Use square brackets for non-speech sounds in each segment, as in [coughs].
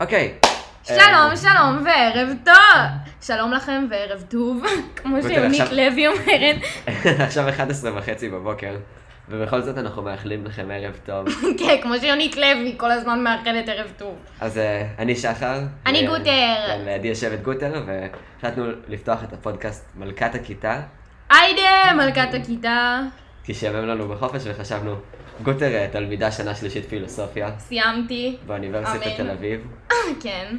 אוקיי. שלום, שלום וערב טוב. שלום לכם וערב טוב, [laughs] כמו שיונית לוי אומרת. [laughs] עכשיו 11 וחצי בבוקר, ובכל זאת אנחנו מאחלים לכם ערב טוב. [laughs] כן, כמו שיונית לוי כל הזמן מאחלת ערב טוב. אז אה, אני שחר. אני גוטר. כן, לידי יושבת גוטר, והחלטנו לפתוח את הפודקאסט מלכת הכיתה, היידה, מלכת הכיתה. כי שיאמם לנו בחופש, וחשבנו, גוטר אה, תלמידה שנה שלישית פילוסופיה סיימתי. באוניברסיטת. תל אביב. [laughs] כן.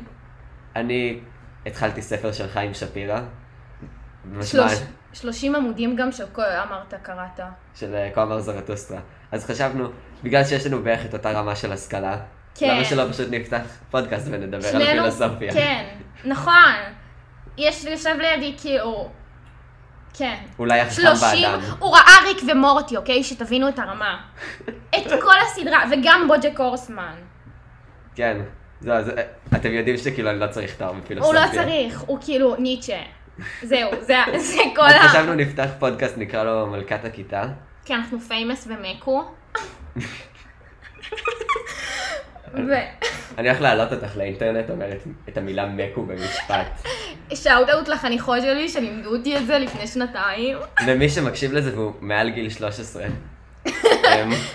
אני התחלתי ספר של חיים שפירא. שלוש- שלושים עמודים גם של כל אמרת, קראת. של אה, כה אמר זרטוסטרה. אז חשבנו, בגלל שיש לנו בערך את אותה רמה של השכלה, כן. למה שלא פשוט נפתח פודקאסט ונדבר על שנינו, פילוסופיה? כן, נכון. יש, יושב לידי כאילו, כן. אולי החכם שלושים, באדם. הוא ראה ריק ומורטי, אוקיי? שתבינו את הרמה. את כל הסדרה, וגם בוג'ק הורסמן. כן. זהו, אז אה, אתם יודעים שכאילו אני לא צריך תואר הוא בפילוסופיה. לא צריך, הוא כאילו ניטשה. זהו, זה זה כל ה... חשבנו נפתח פודקאסט, נקרא לו מלכת הכיתה. כי אנחנו famous ומקו. [laughs] ו... אני הולך להעלות אותך לאינטרנט, אומרת את המילה מקו במשפט. שאוט אאוט לחניכות שלי, שלימדו אותי את זה לפני שנתיים. ומי שמקשיב לזה והוא מעל גיל 13. אמ,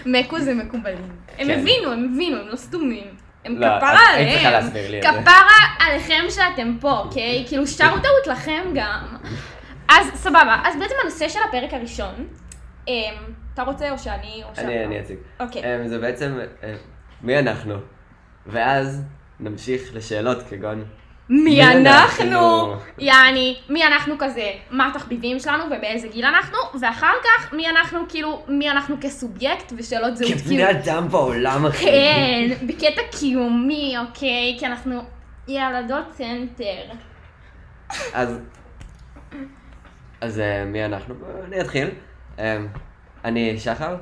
[laughs] מקו זה מקובלים. הם כן. הבינו, הם הבינו, הם לא סתומים. הם לא, כפרה צריכה עליהם. להסביר לי את זה. כפרה עליכם שאתם פה, אוקיי? כאילו שאוט אאוט לכם גם. אז סבבה, אז בעצם הנושא של הפרק הראשון, אמ, אתה רוצה או שאני או שאתה? אני אציג. אוקיי. אמ, זה בעצם, אה, מי אנחנו? ואז נמשיך לשאלות כגון, מי מי אנחנו? אנחנו? יעני, מי אנחנו כזה, מה התחביבים שלנו ובאיזה גיל אנחנו, ואחר כך מי אנחנו כאילו, מי אנחנו כסובייקט ושאלות זהות כבני כאילו. אדם בעולם אחי. כן, בקטע קיומי, אוקיי? כי אנחנו ילדות סנטר. אז, אז אה, מי אנחנו? אני אתחיל. אמ, אני שחר,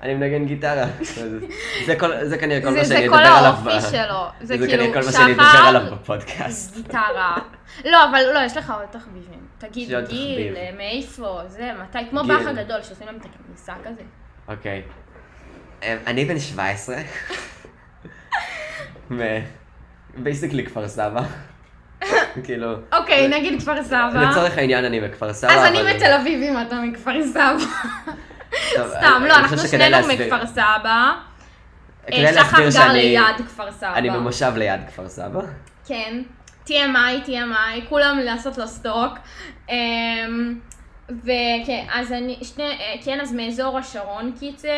ואני מנגן גיטרה. [laughs] זה כל- זה כנראה כל זה- מה זה שאני כל אדבר עליו. האופי ב- שלו. זה זה כאילו, כנראה כל מה שאני אדבר עליו בפודקאסט. גיטרה. לא, אבל לא, יש לך עוד תחביבים. תגיד גיל. מאיפה, זה, מתי, כמו. באח הגדול, שעושים להם את הכניסה כזה. אוקיי. אמ, אני בן 17. basically [laughs] כפר סבא. [laughs] כאילו, אוקיי, נגיד כפר סבא. לצורך העניין אני בכפר סבא. אז אני בתל אביב אם אתה מכפר סבא. סתם, לא, אנחנו שנינו מכפר סבא. כדאי אה, שחר להסביר גר שאני- ליד כפר סבא. אני במושב ליד כפר סבא. כן. TMI, TMI, כולם לעשות לו סטוק. אמ, וכן, אז אני, שני, אה, כן, אז מאזור השרון קיצר.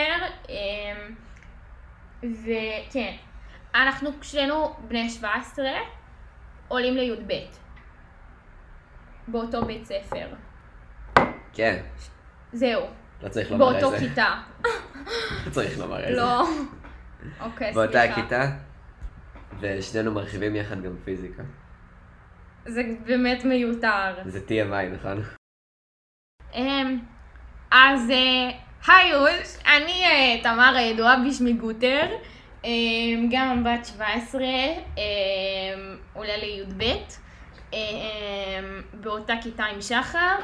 אמ, וכן, אנחנו שנינו בני 17, עולים לי"ב. באותו בית ספר. כן, זהו, לא צריך לומר באותו איזה. כיתה. [laughs] לא צריך לומר איזה. לא. אוקיי, באותה סליחה. הכיתה, ושנינו מרחיבים יחד גם פיזיקה. זה באמת מיותר. זה TMI, נכון? אמ, אז אה, היי אוש, אני אה, תמר הידועה בשמי גוטר, אמ, גם בת 17, אמ, עולה לי"ב, באותה כיתה עם שחר,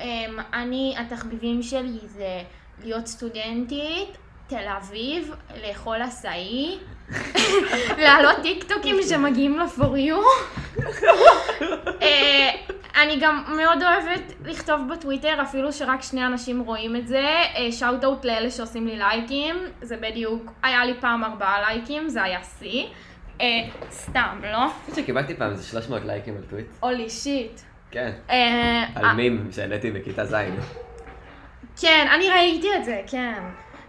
ואני, התחביבים שלי זה להיות סטודנטית, תל אביב, לאכול עשאי, [laughs] להעלות טיקטוקים שמגיעים ל-for you. [laughs] אה, אני גם מאוד אוהבת לכתוב בטוויטר, אפילו שרק שני אנשים רואים את זה. shout out לאלה שעושים לי לייקים, זה בדיוק, היה לי פעם ארבעה לייקים, זה היה שיא. אה, סתם, לא? אני חושב שקיבלתי פעם איזה 300 לייקים על טוויט. holy shit. כן. אה, על מים שהעליתי בכיתה ז'. כן, אני ראיתי את זה, כן.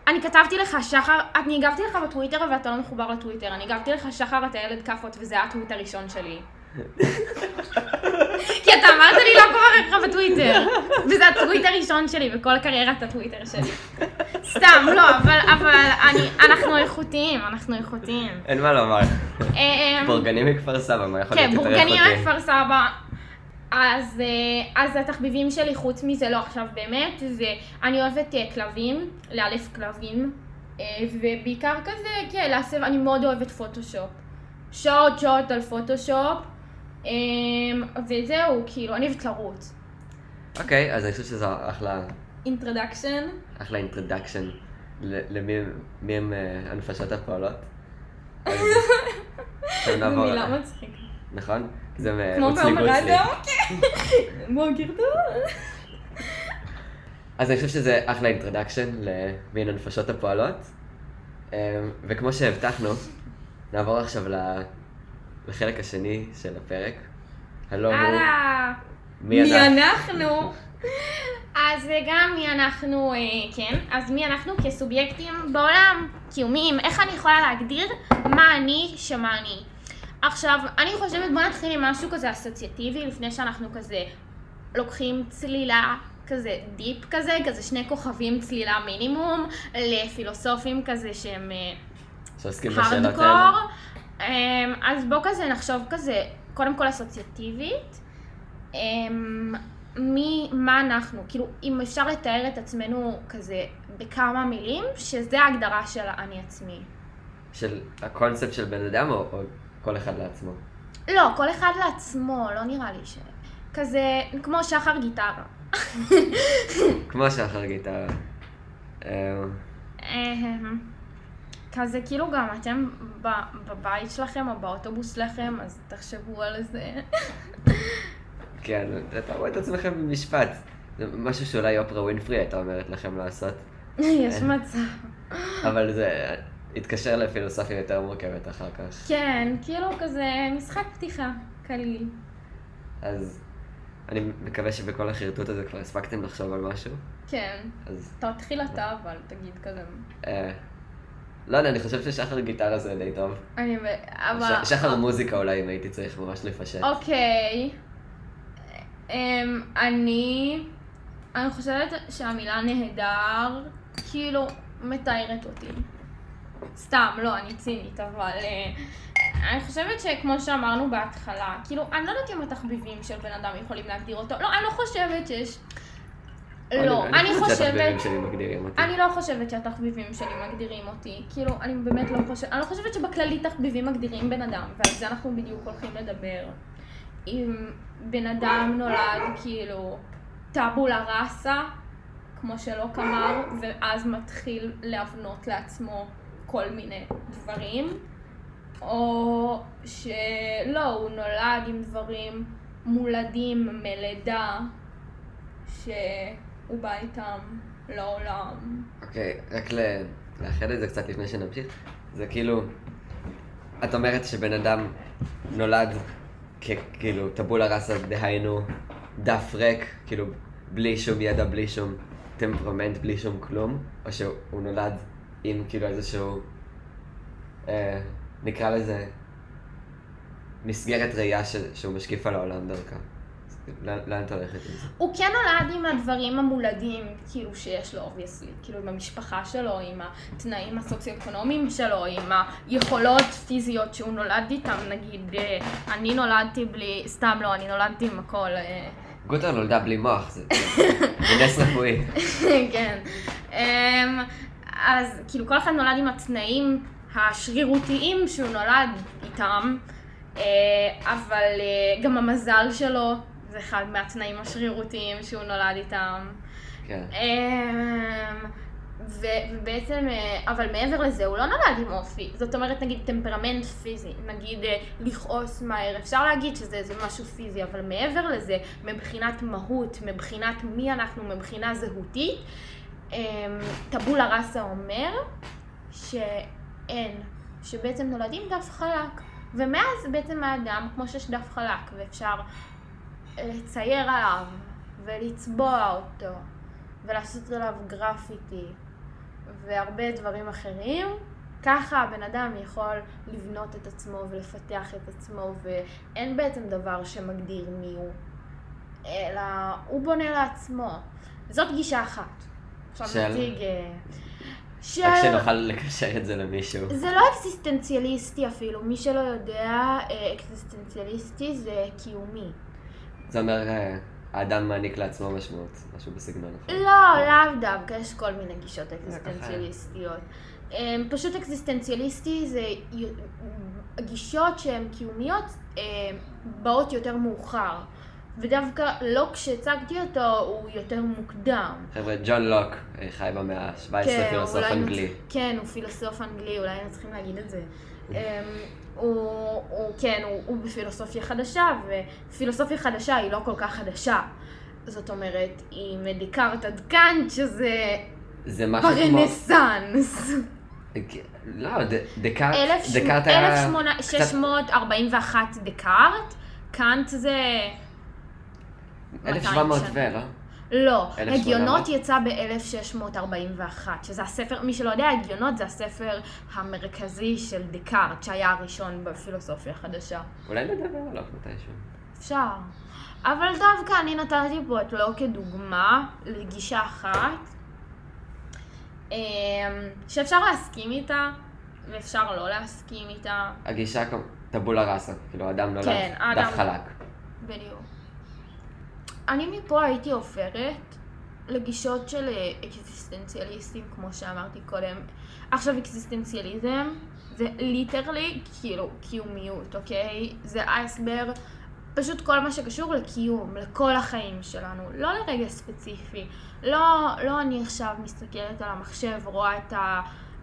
אני כתבתי לך, שחר, אני הגבתי לך בטוויטר ואתה לא מחובר לטוויטר. אני הגבתי לך, שחר, אתה ילד כאפות, וזה היה הטוויט הראשון שלי. [laughs] כי אתה אמרת לי לא קורא לך בטוויטר. וזה הטוויט הראשון שלי בכל קריירת הטוויטר שלי. סתם, לא, אבל, אבל אני, אנחנו איכותיים, אנחנו איכותיים. אין מה לומר. אה, בורגנים מכפר סבא, מה יכול כן, להיות יותר איכותי? מכפר סבא. אז, אה, אז התחביבים שלי, חוץ מזה, לא עכשיו באמת, זה, אני אוהבת אה, כלבים, לאלף כלבים, אה, ובעיקר כזה, כן, להסב, אני מאוד אוהבת פוטושופ. שעות שעות על פוטושופ, וזהו, כאילו, אני אוהבת לרוץ. אוקיי, אז אני חושב שזו אחלה, introduction. אחלה introduction. למי מי הם הנפשות הפועלות. [laughs] מילה מצחיקה. נכון? זה מ- כמו הוצליגו בעומר אצלי. אדם? בוקר טוב. אז אני חושב שזה אחלה introduction למין הנפשות הפועלות. אמ, וכמו שהבטחנו, נעבור עכשיו ל- לחלק השני של הפרק. הוא הלאה. מי אנחנו. אז זה גם מי אנחנו, אה, כן, אז מי אנחנו כסובייקטים בעולם, קיומיים, איך אני יכולה להגדיר מה אני שמה אני. עכשיו, אני חושבת, בוא נתחיל עם משהו כזה אסוציאטיבי, לפני שאנחנו כזה לוקחים צלילה כזה דיפ כזה, כזה שני כוכבים צלילה מינימום, לפילוסופים כזה שהם... אה, שעוסקים בשאלות האלה. הארדקור. אמ, אז בואו כזה נחשוב כזה, קודם כל אסוציאטיבית. אמ, מי, מה אנחנו, כאילו, אם אפשר לתאר את עצמנו כזה בכמה מילים, שזה ההגדרה של האני עצמי. של הקונספט של בן אדם או או כל אחד לעצמו? לא, כל אחד לעצמו, לא נראה לי ש... כזה, כמו שחר גיטרה. [laughs] כמו שחר גיטרה. אמ, אמ, כזה כאילו גם אתם בבית שלכם או באוטובוס שלכם, אז תחשבו על זה. [laughs] כן, אתה רואה את עצמכם במשפט. זה משהו שאולי אופרה ווינפרי הייתה אומרת לכם לעשות, יש מצב. אבל זה התקשר לפילוסופיה יותר מורכבת אחר כך. כן, כאילו כזה משחק פתיחה, קליל. אז אני מקווה שבכל החרטוט הזה כבר הספקתם לחשוב על משהו. כן. אז תתחיל אתה אבל, תגיד כזה. אה, לא יודע, אני חושב ששחר גיטרה זה די טוב. אני... ב- אבל... שחר מוזיקה אולי אם הייתי צריך ממש לפשט. אוקיי. אמ, אני... אני חושבת שהמילה נהדר, כאילו, מתארת אותי. סתם, לא, אני צינית, אבל... אה, אני חושבת שכמו שאמרנו בהתחלה, כאילו, אני לא יודעת אם התחביבים של בן אדם יכולים להגדיר אותו. לא, אני לא חושבת שיש... לא, אני חושבת. אני לא חושבת שהתחביבים שלי מגדירים אותי. כאילו, אני באמת לא חושבת, אני לא חושבת שבכללי תחביבים מגדירים בן אדם, ועל זה אנחנו בדיוק הולכים לדבר. אם בן אדם נולד כאילו טאבולה ראסה, כמו שלוק אמר, ואז מתחיל להבנות לעצמו כל מיני דברים, או שלא, הוא נולד עם דברים מולדים מלידה, שהוא בא איתם לעולם. אוקיי, רק ל- לאחד את זה קצת לפני שנמשיך. זה כאילו, את אומרת שבן אדם נולד ככאילו טבולה ראסה, דהיינו דף ריק, כאילו בלי שום ידע, בלי שום טמפרמנט, בלי שום כלום, או שהוא נולד עם כאילו איזשהו, אה, נקרא לזה, מסגרת ראייה ש- שהוא משקיף על העולם דרכה. אז לאן לאן את הולכת עם זה? הוא כן נולד עם הדברים המולדים, כאילו שיש לו, obviously, כאילו עם המשפחה שלו, עם התנאים הסוציו-אקונומיים שלו, עם היכולות פיזיות שהוא נולד איתם, נגיד, אה, אני נולדתי בלי, סתם לא, אני נולדתי עם הכל, אה, גוטר נולדה בלי מוח, זה זה נס רפואי. [laughs] כן. אז כאילו כל אחד נולד עם התנאים השרירותיים שהוא נולד איתם, אה, אבל אה, גם המזל שלו זה אחד מהתנאים השרירותיים שהוא נולד איתם. כן. ו- ובעצם, אה, אבל מעבר לזה, הוא לא נולד עם אופי. זאת אומרת, נגיד טמפרמנט פיזי, נגיד אה, לכעוס מהר, אפשר להגיד שזה משהו פיזי, אבל מעבר לזה, מבחינת מהות, מבחינת מי אנחנו, מבחינה זהותית, טבולה ראסה אומר שאין, שבעצם נולדים דף חלק. ומאז בעצם האדם, כמו שיש דף חלק, ואפשר לצייר עליו, ולצבוע אותו, ולעשות עליו גרפיטי, והרבה דברים אחרים, ככה הבן אדם יכול לבנות את עצמו ולפתח את עצמו, ואין בעצם דבר שמגדיר מי הוא, אלא הוא בונה לעצמו. זאת גישה אחת. עכשיו של? נציג... אה, של... רק שנוכל לקשר את זה למישהו. זה לא אקסיסטנציאליסטי אפילו, מי שלא יודע, אה, אקסיסטנציאליסטי זה קיומי. זה אומר, אה, האדם מעניק לעצמו משמעות, משהו בסגנון אחר. לא, לאו דווקא, יש כל מיני גישות אקזיסטנציאליסטיות. אמ, פשוט אקזיסטנציאליסטי זה גישות שהן קיומיות באות יותר מאוחר. ודווקא לא כשהצגתי אותו הוא יותר מוקדם. חבר'ה, ג'ון לוק אה, חי במאה ה-17, פילוסוף אולי אנגלי. נצ- כן, הוא פילוסוף אנגלי, אולי היינו צריכים להגיד את זה. אמ, הוא, הוא, כן, הוא, הוא בפילוסופיה חדשה, ופילוסופיה חדשה היא לא כל כך חדשה. זאת אומרת, היא מדיקארט עד קאנט, שזה זה משהו כמו... ברנסאנס. לא, דקארט, דקארט 18- היה... 1641 דקארט, קאנט זה... 1700 200 ו... לא? לא, 1800? הגיונות יצא ב-1641, שזה הספר, מי שלא יודע, הגיונות זה הספר המרכזי של דקארט, שהיה הראשון בפילוסופיה החדשה. אולי נדבר עליו מתישהו. אפשר. אבל דווקא אני נתתי פה את לו כדוגמה לגישה אחת, אמ, שאפשר להסכים איתה, ואפשר לא להסכים איתה. הגישה כמו טבולה ראסה, כאילו אדם נולד כן, דף חלק. בדיוק. אני מפה הייתי עוברת לגישות של אה, אקזיסטנציאליסטים, כמו שאמרתי קודם. עכשיו, אקזיסטנציאליזם זה ליטרלי כאילו קיומיות, אוקיי? זה אייסברג, פשוט כל מה שקשור לקיום, לכל החיים שלנו, לא לרגע ספציפי. לא, לא אני עכשיו מסתכלת על המחשב, רואה את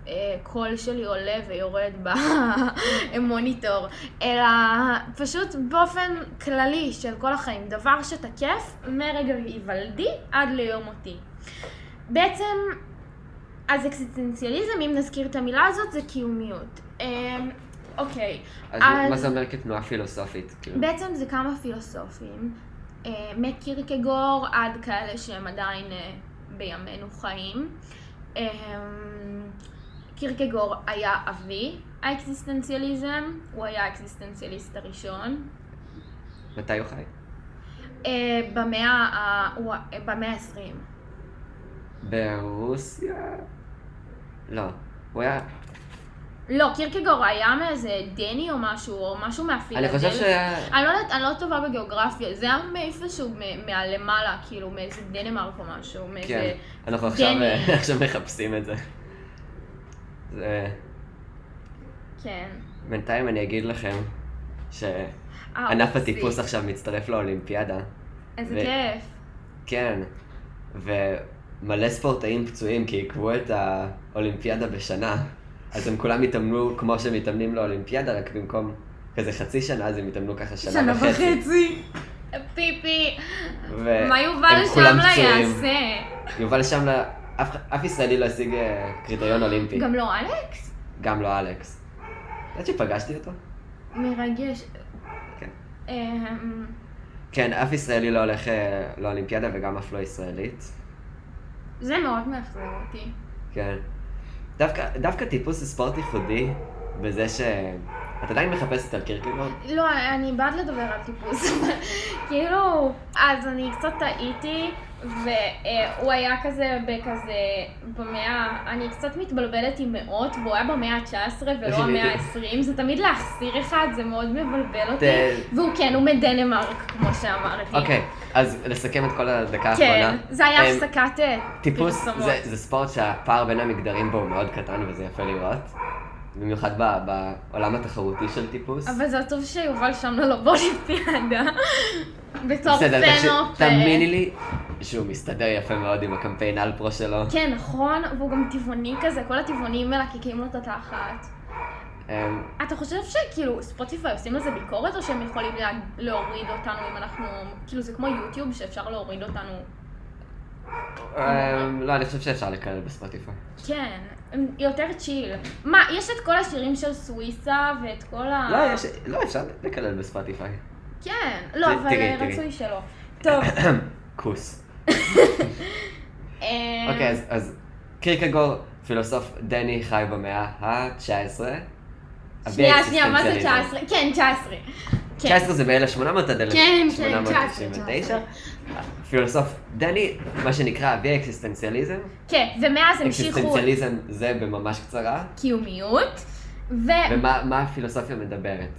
הקול שלי עולה ויורד [laughs] במוניטור, אלא פשוט באופן כללי של כל החיים, דבר שתקף מרגע היוולדי עד ליום מותי. בעצם, אז אקסיסטנציאליזם, אם נזכיר את המילה הזאת, זה קיומיות. אמ, אוקיי, אז אז- מה זה אומר כתנועה פילוסופית? כאילו? בעצם זה כמה פילוסופים, אה, מקירקגור עד כאלה שהם עדיין אה, בימינו חיים. קירקגור היה אבי האקזיסטנציאליזם, הוא היה האקזיסטנציאליסט הראשון. מתי הוא חי? אה, במאה ה- הוא- אה, במאה ה-20. ברוסיה? לא. הוא היה... לא, קירקגור היה מאיזה דני או משהו, או משהו אני מהפילדלפיה. חושב שהיה... אני לא יודעת, אני לא טובה בגיאוגרפיה, זה היה מאיפשהו מהלמעלה, כאילו, מאיזה דנמרק או משהו, מאיזה... כן. אנחנו דני. [laughs] עכשיו מחפשים את זה. זה... כן. בינתיים אני אגיד לכם שענף אה, הטיפוס. עכשיו מצטרף לאולימפיאדה. איזה ו- כיף. כן. ומלא ספורטאים פצועים כי עיכבו את האולימפיאדה בשנה. אז הם כולם התאמנו כמו שהם מתאמנים לאולימפיאדה, רק במקום כזה חצי שנה, אז הם התאמנו ככה שנה, שנה וחצי. וחצי. פיפי. ו- מה יובל שם פצועים. יעשה? יובל שמלה, אף, אף ישראלי לא השיג אה, קריטריון אולימפי. גם לא אלכס? גם לא אלכס. את יודעת שפגשתי אותו? מרגש. כן. אמ, כן, אף ישראלי לא הולך אה, לאולימפיאדה וגם אף לא ישראלית. זה מאוד מאכזב אותי. כן. דווקא, דווקא טיפוס זה ספורט ייחודי בזה ש... את עדיין מחפשת על קירקגורד? לא, אני בעד לדבר על טיפוס. [laughs] כאילו, אז אני קצת טעיתי, והוא היה כזה בכזה, במאה, אני קצת מתבלבלת עם מאות, והוא היה במאה ה-19 ולא המאה הייתי- ה-20, זה תמיד להחסיר אחד, זה מאוד מבלבל אותי. והוא כן, הוא מדנמרק, כמו שאמרתי. אוקיי, אז לסכם את כל הדקה כן, האחרונה. זה היה אמ, הפסקת אה, טיפוס. זה, ספורט שהפער בין המגדרים בו הוא מאוד קטן וזה יפה לראות. במיוחד בעולם התחרותי של טיפוס. אבל זה עצוב שיובל שמנה לא באולימפיאדה. [laughs] בתור פנופ. תאמיני לי שהוא מסתדר יפה מאוד עם הקמפיין אלפרו שלו. כן, נכון, והוא גם טבעוני כזה, כל הטבעונים מלקקים לו את התחת. אמ, אתה חושב שכאילו ספוטיפיי עושים לזה ביקורת, או שהם יכולים לה... להוריד אותנו אם אנחנו... כאילו זה כמו יוטיוב שאפשר להוריד אותנו. אמ, לא, אני חושב שאפשר לקלל בספוטיפיי. כן, יותר צ'יל. מה, יש את כל השירים של סוויסה ואת כל ה... לא, יש, לא, אפשר לקלל בספוטיפיי. כן, לא, אבל אה. רצוי שלא. [coughs] טוב. כוס. [laughs] אוקיי, אז- אז קירקגור, פילוסוף דני, חי במאה ה-19. שנייה, שנייה, מה זה 19? כן, 19. כן. 19 זה ב-1800 עד כן, 1899. פילוסוף דני, מה שנקרא אבי האקסיסטנציאליזם. כן, ומאז המשיכו אקסיסטנציאליזם זה בממש קצרה. קיומיות, ומה מה הפילוסופיה מדברת?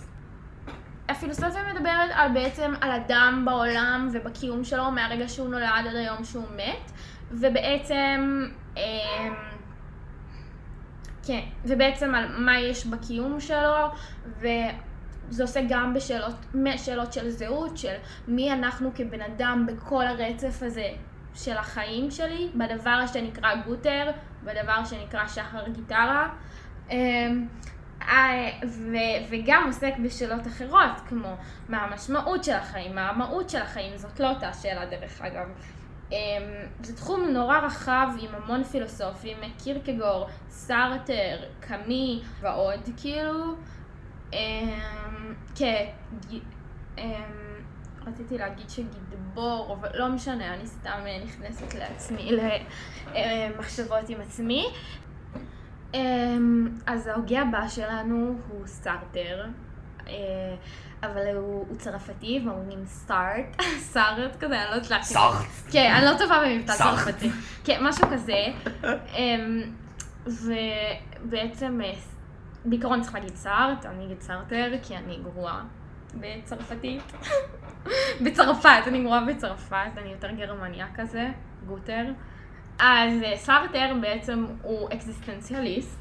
והפילוסופיה מדברת על בעצם על אדם בעולם ובקיום שלו מהרגע שהוא נולד עד היום שהוא מת, ובעצם, אמ, כן, ובעצם על מה יש בקיום שלו, זה עושה גם בשאלות, שאלות של זהות, של מי אנחנו כבן אדם בכל הרצף הזה של החיים שלי, בדבר שנקרא גוטר, בדבר שנקרא שחר גיטרה. אמ, אה, ו- וגם עוסק בשאלות אחרות, כמו מה המשמעות של החיים, מה המהות של החיים, זאת לא אותה שאלה דרך אגב. אמ, זה תחום נורא רחב עם המון פילוסופים, קירקגור, סארטר, קאמי ועוד, כאילו. אמ, כן, רציתי להגיד שגידבור, אבל לא משנה, אני סתם נכנסת לעצמי למחשבות עם עצמי. אמ, אז ההוגה הבא שלנו הוא סארטר, אה, אבל הוא, הוא צרפתי והוא סארט, [laughs] סארט כזה, אני לא יודעת להגיד. סארט. כן, אני לא טובה במבטא צרפתי. כן, משהו כזה. אמ, ובעצם, אה, בעיקרון צריך להגיד סארט, אני אגיד סארטר, כי אני גרועה בצרפתית. [laughs] בצרפת, אני גרועה בצרפת, אני יותר גרמניה כזה, גוטר. אז אה, סארטר בעצם הוא אקזיסטנציאליסט,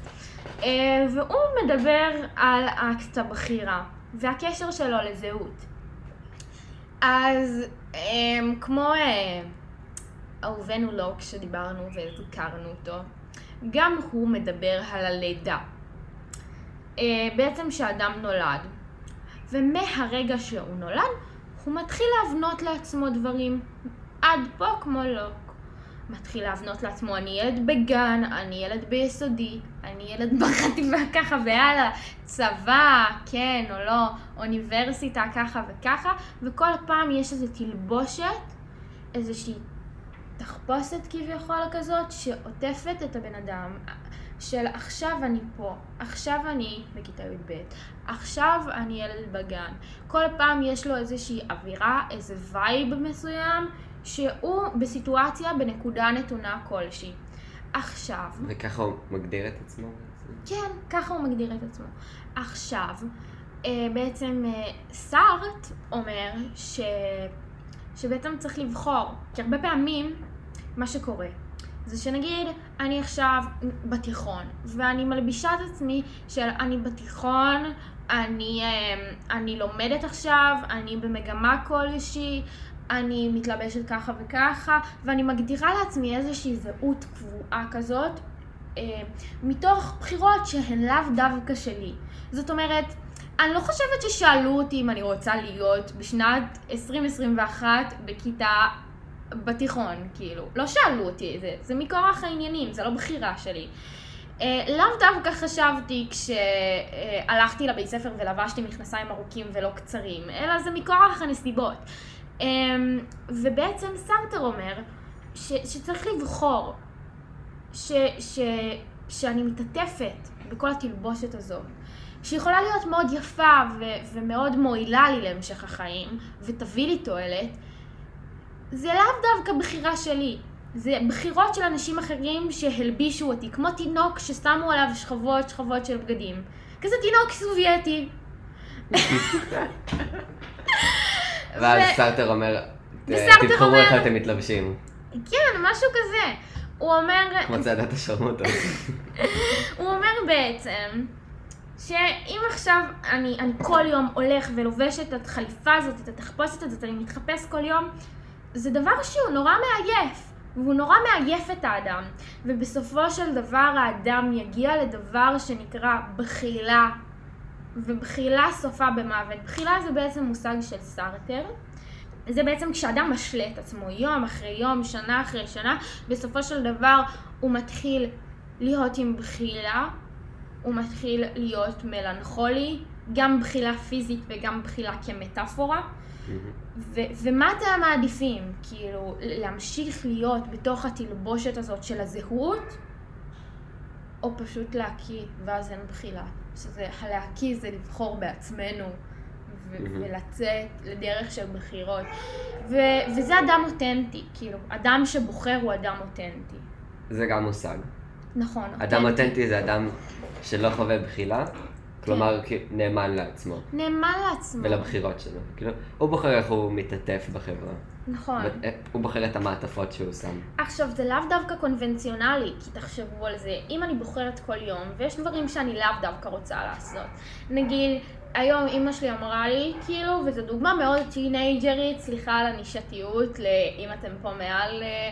אה, והוא מדבר על אקט הבחירה והקשר שלו לזהות. אז אה, כמו אהובנו לוק שדיברנו והזכרנו אותו, גם הוא מדבר על הלידה. בעצם שאדם נולד, ומהרגע שהוא נולד, הוא מתחיל להבנות לעצמו דברים. עד פה כמו לוק. מתחיל להבנות לעצמו, אני ילד בגן, אני ילד ביסודי, אני ילד [laughs] בחטיבה ככה והלאה, צבא, כן או לא, אוניברסיטה ככה וככה, וכל פעם יש איזו תלבושת, איזושהי תחפושת כביכול כזאת, שעוטפת את הבן אדם. של עכשיו אני פה, עכשיו אני בכיתה י"ב, עכשיו אני ילד בגן. כל פעם יש לו איזושהי אווירה, איזה vibe מסוים, שהוא בסיטואציה בנקודה נתונה כלשהי. עכשיו... וככה הוא מגדיר את עצמו? כן, ככה הוא מגדיר את עצמו. עכשיו, אה, בעצם אה, סארט אומר ש... שבעצם צריך לבחור, כי הרבה פעמים מה שקורה זה שנגיד אני עכשיו בתיכון ואני מלבישה את עצמי של אני בתיכון, אני, אה, אני לומדת עכשיו, אני במגמה כלשהי, אני מתלבשת ככה וככה, ואני מגדירה לעצמי איזושהי זהות קבועה כזאת, אה, מתוך בחירות שהן לאו דווקא שלי. זאת אומרת, אני לא חושבת ששאלו אותי אם אני רוצה להיות בשנת 2021 בכיתה בתיכון, כאילו. לא שאלו אותי את זה, זה מכורח העניינים, זה לא בחירה שלי. אה, לאו דווקא חשבתי כשהלכתי לבית ספר ולבשתי מכנסיים ארוכים ולא קצרים, אלא זה מכורח הנסיבות. אמ, ובעצם סרטר אומר ש, שצריך לבחור, ש, ש, שאני מתעטפת בכל התלבושת הזאת, שיכולה להיות מאוד יפה ו, ומאוד מועילה לי להמשך החיים, ותביא לי תועלת, זה לאו דווקא בחירה שלי, זה בחירות של אנשים אחרים שהלבישו אותי, כמו תינוק ששמו עליו שכבות שכבות של בגדים. כזה תינוק סובייטי. [laughs] ואז סארטר אומר, תבחרו איך אתם מתלבשים. כן, משהו כזה. הוא אומר... כמו צעדת השרמוטה. [laughs] הוא אומר בעצם, שאם עכשיו אני, אני כל יום הולך ולובש את החליפה הזאת, את התחפושת הזאת, אני מתחפש כל יום, זה דבר שהוא נורא מעייף. והוא נורא מעייף את האדם. ובסופו של דבר האדם יגיע לדבר שנקרא בחילה ובחילה סופה במוות. בחילה זה בעצם מושג של סארטר. זה בעצם כשאדם משלה את עצמו יום אחרי יום, שנה אחרי שנה, בסופו של דבר הוא מתחיל להיות עם בחילה, הוא מתחיל להיות מלנכולי, גם בחילה פיזית וגם בחילה כמטאפורה. ו- ומה אתם מעדיפים? כאילו, להמשיך להיות בתוך התלבושת הזאת של הזהות, או פשוט להקיא, ואז אין בחילה. שזה, הלהקיא זה לבחור בעצמנו, ו- mm-hmm. ולצאת לדרך של בחירות. ו- וזה אדם אותנטי, כאילו, אדם שבוחר הוא אדם אותנטי. זה גם מושג. נכון, אותנטי. אדם אותנטי זה אדם שלא חווה בחילה, כלומר, כן. נאמן לעצמו. נאמן לעצמו. ולבחירות שלו. כאילו, הוא בוחר איך הוא מתעטף בחברה. נכון. אה, הוא בוחר את המעטפות שהוא שם. עכשיו, זה לאו דווקא קונבנציונלי, כי תחשבו על זה. אם אני בוחרת כל יום, ויש דברים שאני לאו דווקא רוצה לעשות. נגיד, היום אימא שלי אמרה לי, כאילו, וזו דוגמה מאוד טינג'רית, סליחה על הנישתיות, אם אתם פה מעל, אה,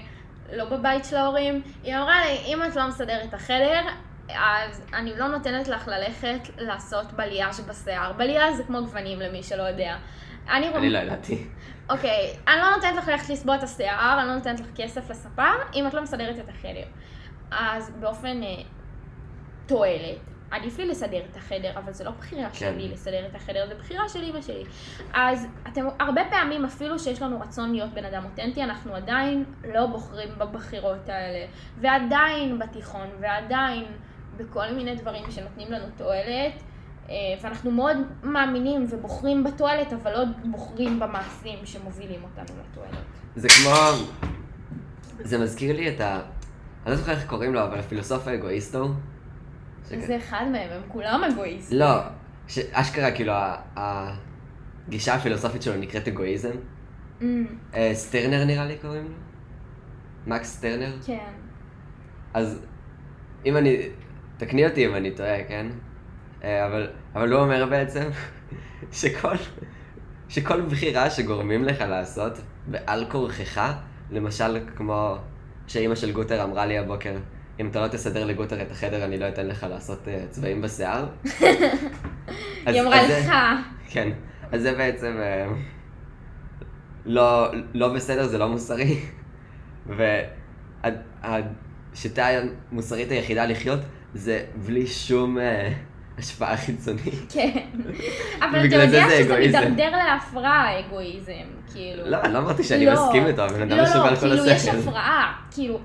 לא בבית של ההורים, היא אמרה לי, אם את לא מסדרת את החדר, אז אני לא נותנת לך ללכת לעשות בליאז' בשיער. בליאז' זה כמו גוונים למי שלא יודע. אני, אני לא ידעתי. אוקיי, אני לא נותנת לך ללכת לסבוע את השיער, אני לא נותנת לך כסף לספר, אם את לא מסדרת את החדר. אז באופן אה, תועלת, עדיף לי לסדר את החדר, אבל זה לא בחירה כן. שלי לסדר את החדר, זה בחירה של אימא שלי. אז אתם, הרבה פעמים, אפילו שיש לנו רצון להיות בן אדם אותנטי, אנחנו עדיין לא בוחרים בבחירות האלה. ועדיין בתיכון, ועדיין בכל מיני דברים שנותנים לנו תועלת, ואנחנו מאוד מאמינים ובוחרים בתועלת, אבל לא בוחרים במעשים שמובילים אותנו לתועלת. זה כמו... זה מזכיר לי את ה... אני לא זוכר איך קוראים לו, אבל הפילוסוף האגואיסטו. זה אחד מהם, הם כולם אגואיסטים. לא, אשכרה, כאילו, הגישה הפילוסופית שלו נקראת אגואיזם. Mm. אה, סטרנר נראה לי קוראים לו? מקס סטרנר? כן. אז אם אני, תקני אותי אם אני טועה, כן? אה, אבל, אבל הוא אומר בעצם שכל, שכל בחירה שגורמים לך לעשות בעל כורכך, למשל כמו שאימא של גוטר אמרה לי הבוקר, אם אתה לא תסדר לגוטר את החדר, אני לא אתן לך לעשות uh, צבעים בשיער. [laughs] היא אמרה לך. כן, אז זה בעצם uh, לא, לא בסדר, זה לא מוסרי. והשיטה המוסרית היחידה לחיות זה בלי שום... השפעה חיצונית. כן. [laughs] אבל אתה יודע שזה מידרדר להפרעה, האגואיזם, כאילו. לא, אני לא אמרתי שאני לא. מסכים איתו, הבן אדם משובל כל השכל. לא, לא, כאילו יש הפרעה, כאילו.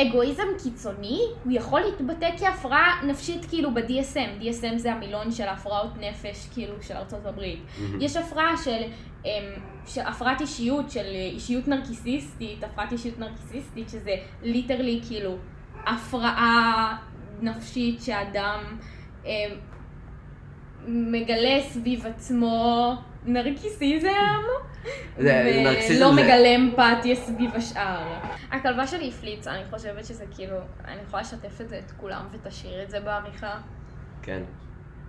אגואיזם קיצוני, הוא יכול להתבטא כהפרעה נפשית כאילו ב-DSM, DSM זה המילון של הפרעות נפש כאילו של ארצות הברית. Mm-hmm. יש הפרעה של, um, של הפרעת אישיות, של אישיות נרקיסיסטית, הפרעת אישיות נרקיסיסטית שזה ליטרלי כאילו הפרעה נפשית שאדם מגלה סביב עצמו נרקיסיזם. ולא מגלה אמפתיה סביב השאר. הכלבה שלי הפליצה, אני חושבת שזה כאילו, אני יכולה לשתף את זה את כולם ותשאיר את זה בעריכה. כן.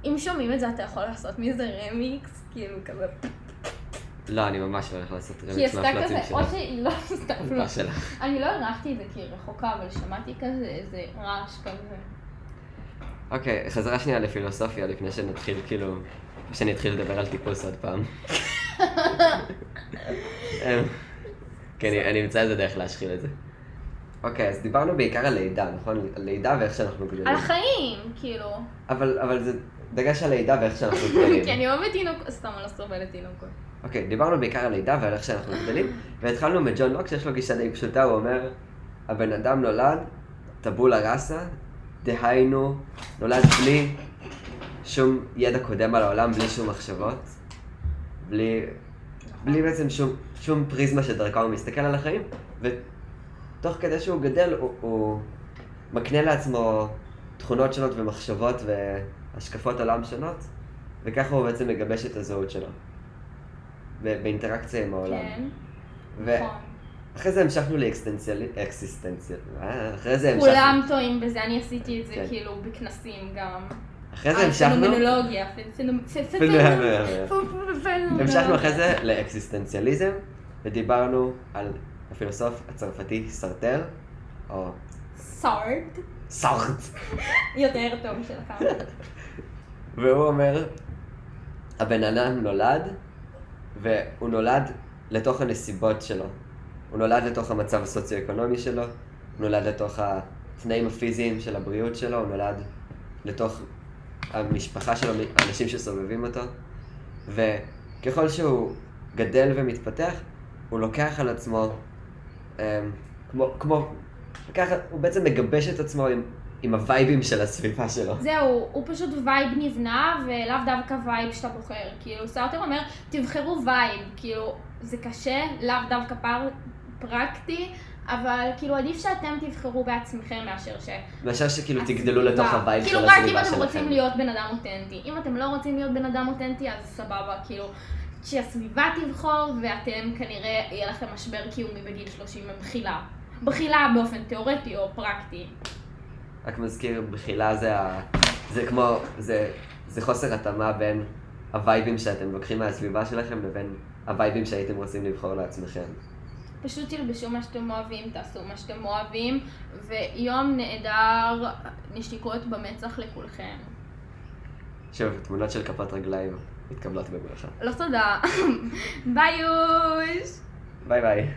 אם שומעים את זה, אתה יכול לעשות מזה רמיקס, כאילו כזה... לא, אני ממש לא הולך לעשות רמיקס מהפלצים שלה. או שהיא לא עשתה [laughs] פלוט. אני לא הרחתי את זה כי היא רחוקה, אבל שמעתי כזה איזה רעש כזה. אוקיי, חזרה שנייה לפילוסופיה לפני שנתחיל כאילו, שאני אתחיל לדבר על טיפוס עוד פעם. [laughs] כן, אני אמצא איזה דרך להשחיל את זה. אוקיי, אז דיברנו בעיקר על לידה, נכון? על לידה ואיך שאנחנו גדלים. על החיים, כאילו. אבל, אבל זה דגש על לידה ואיך שאנחנו [laughs] גדלים. כי אני אוהבת תינוק, סתם, אני לא סובלת תינוקות. אוקיי, דיברנו בעיקר על לידה ועל איך שאנחנו גדלים, והתחלנו מג'ון לוק שיש לו גישה די פשוטה, הוא אומר, הבן אדם נולד טבולה ראסה, דהיינו, נולד בלי שום ידע קודם על העולם, בלי שום מחשבות, בלי, בלי בעצם שום, שום פריזמה שדרכה הוא מסתכל על החיים, ותוך כדי שהוא גדל הוא, הוא מקנה לעצמו תכונות שונות ומחשבות והשקפות עולם שונות, וככה הוא בעצם מגבש את הזהות שלו, באינטראקציה עם העולם. כן, נכון. אחרי זה המשכנו לאקסיסטנציאל, אה, אחרי זה המשכנו... כולם טועים בזה, אני עשיתי את זה כן. כאילו בכנסים גם. אחרי זה המשכנו... פנומנולוגיה, [laughs] המשכנו אחרי זה לאקסיסטנציאליזם, ודיברנו על הפילוסוף הצרפתי סרטר, או... סארט. סארט. [laughs] יותר טוב שלך. והוא אומר, הבן אדם נולד, והוא נולד לתוך הנסיבות שלו. הוא נולד לתוך המצב הסוציו-אקונומי שלו, הוא נולד לתוך התנאים הפיזיים של הבריאות שלו, הוא נולד לתוך המשפחה שלו, האנשים שסובבים אותו, וככל שהוא גדל ומתפתח, הוא לוקח על עצמו, um, כמו, כמו, ככה, הוא בעצם מגבש את עצמו עם, עם הווייבים של הסביבה שלו. זהו, הוא פשוט vibe נבנה, ולאו דווקא vibe שאתה בוחר. כאילו, סארטר אומר, תבחרו vibe, כאילו, זה קשה, לאו דווקא פר, פרקטי, אבל כאילו עדיף שאתם תבחרו בעצמכם מאשר ש... מאשר שכאילו תגדלו לתוך הבית כאילו, של הסביבה שלכם. כאילו רק אם אתם רוצים להיות בן אדם אותנטי. אם אתם לא רוצים להיות בן אדם אותנטי, אז סבבה, כאילו, שהסביבה תבחור, ואתם כנראה, יהיה לכם משבר קיומי בגיל 30 במחילה. בחילה באופן תיאורטי או פרקטי. רק מזכיר, בחילה זה ה... זה כמו, זה, זה חוסר התאמה בין הווייבים שאתם לוקחים מהסביבה שלכם לבין הווייבים שהייתם רוצים לבחור לעצמכם. פשוט תלבשו מה שאתם אוהבים, תעשו מה שאתם אוהבים, ויום נהדר, נשיקות במצח לכולכם. שוב, תמונות של כפות רגליים מתקבלות בברכה. לא תודה. [laughs] ביי יוש! ביי ביי.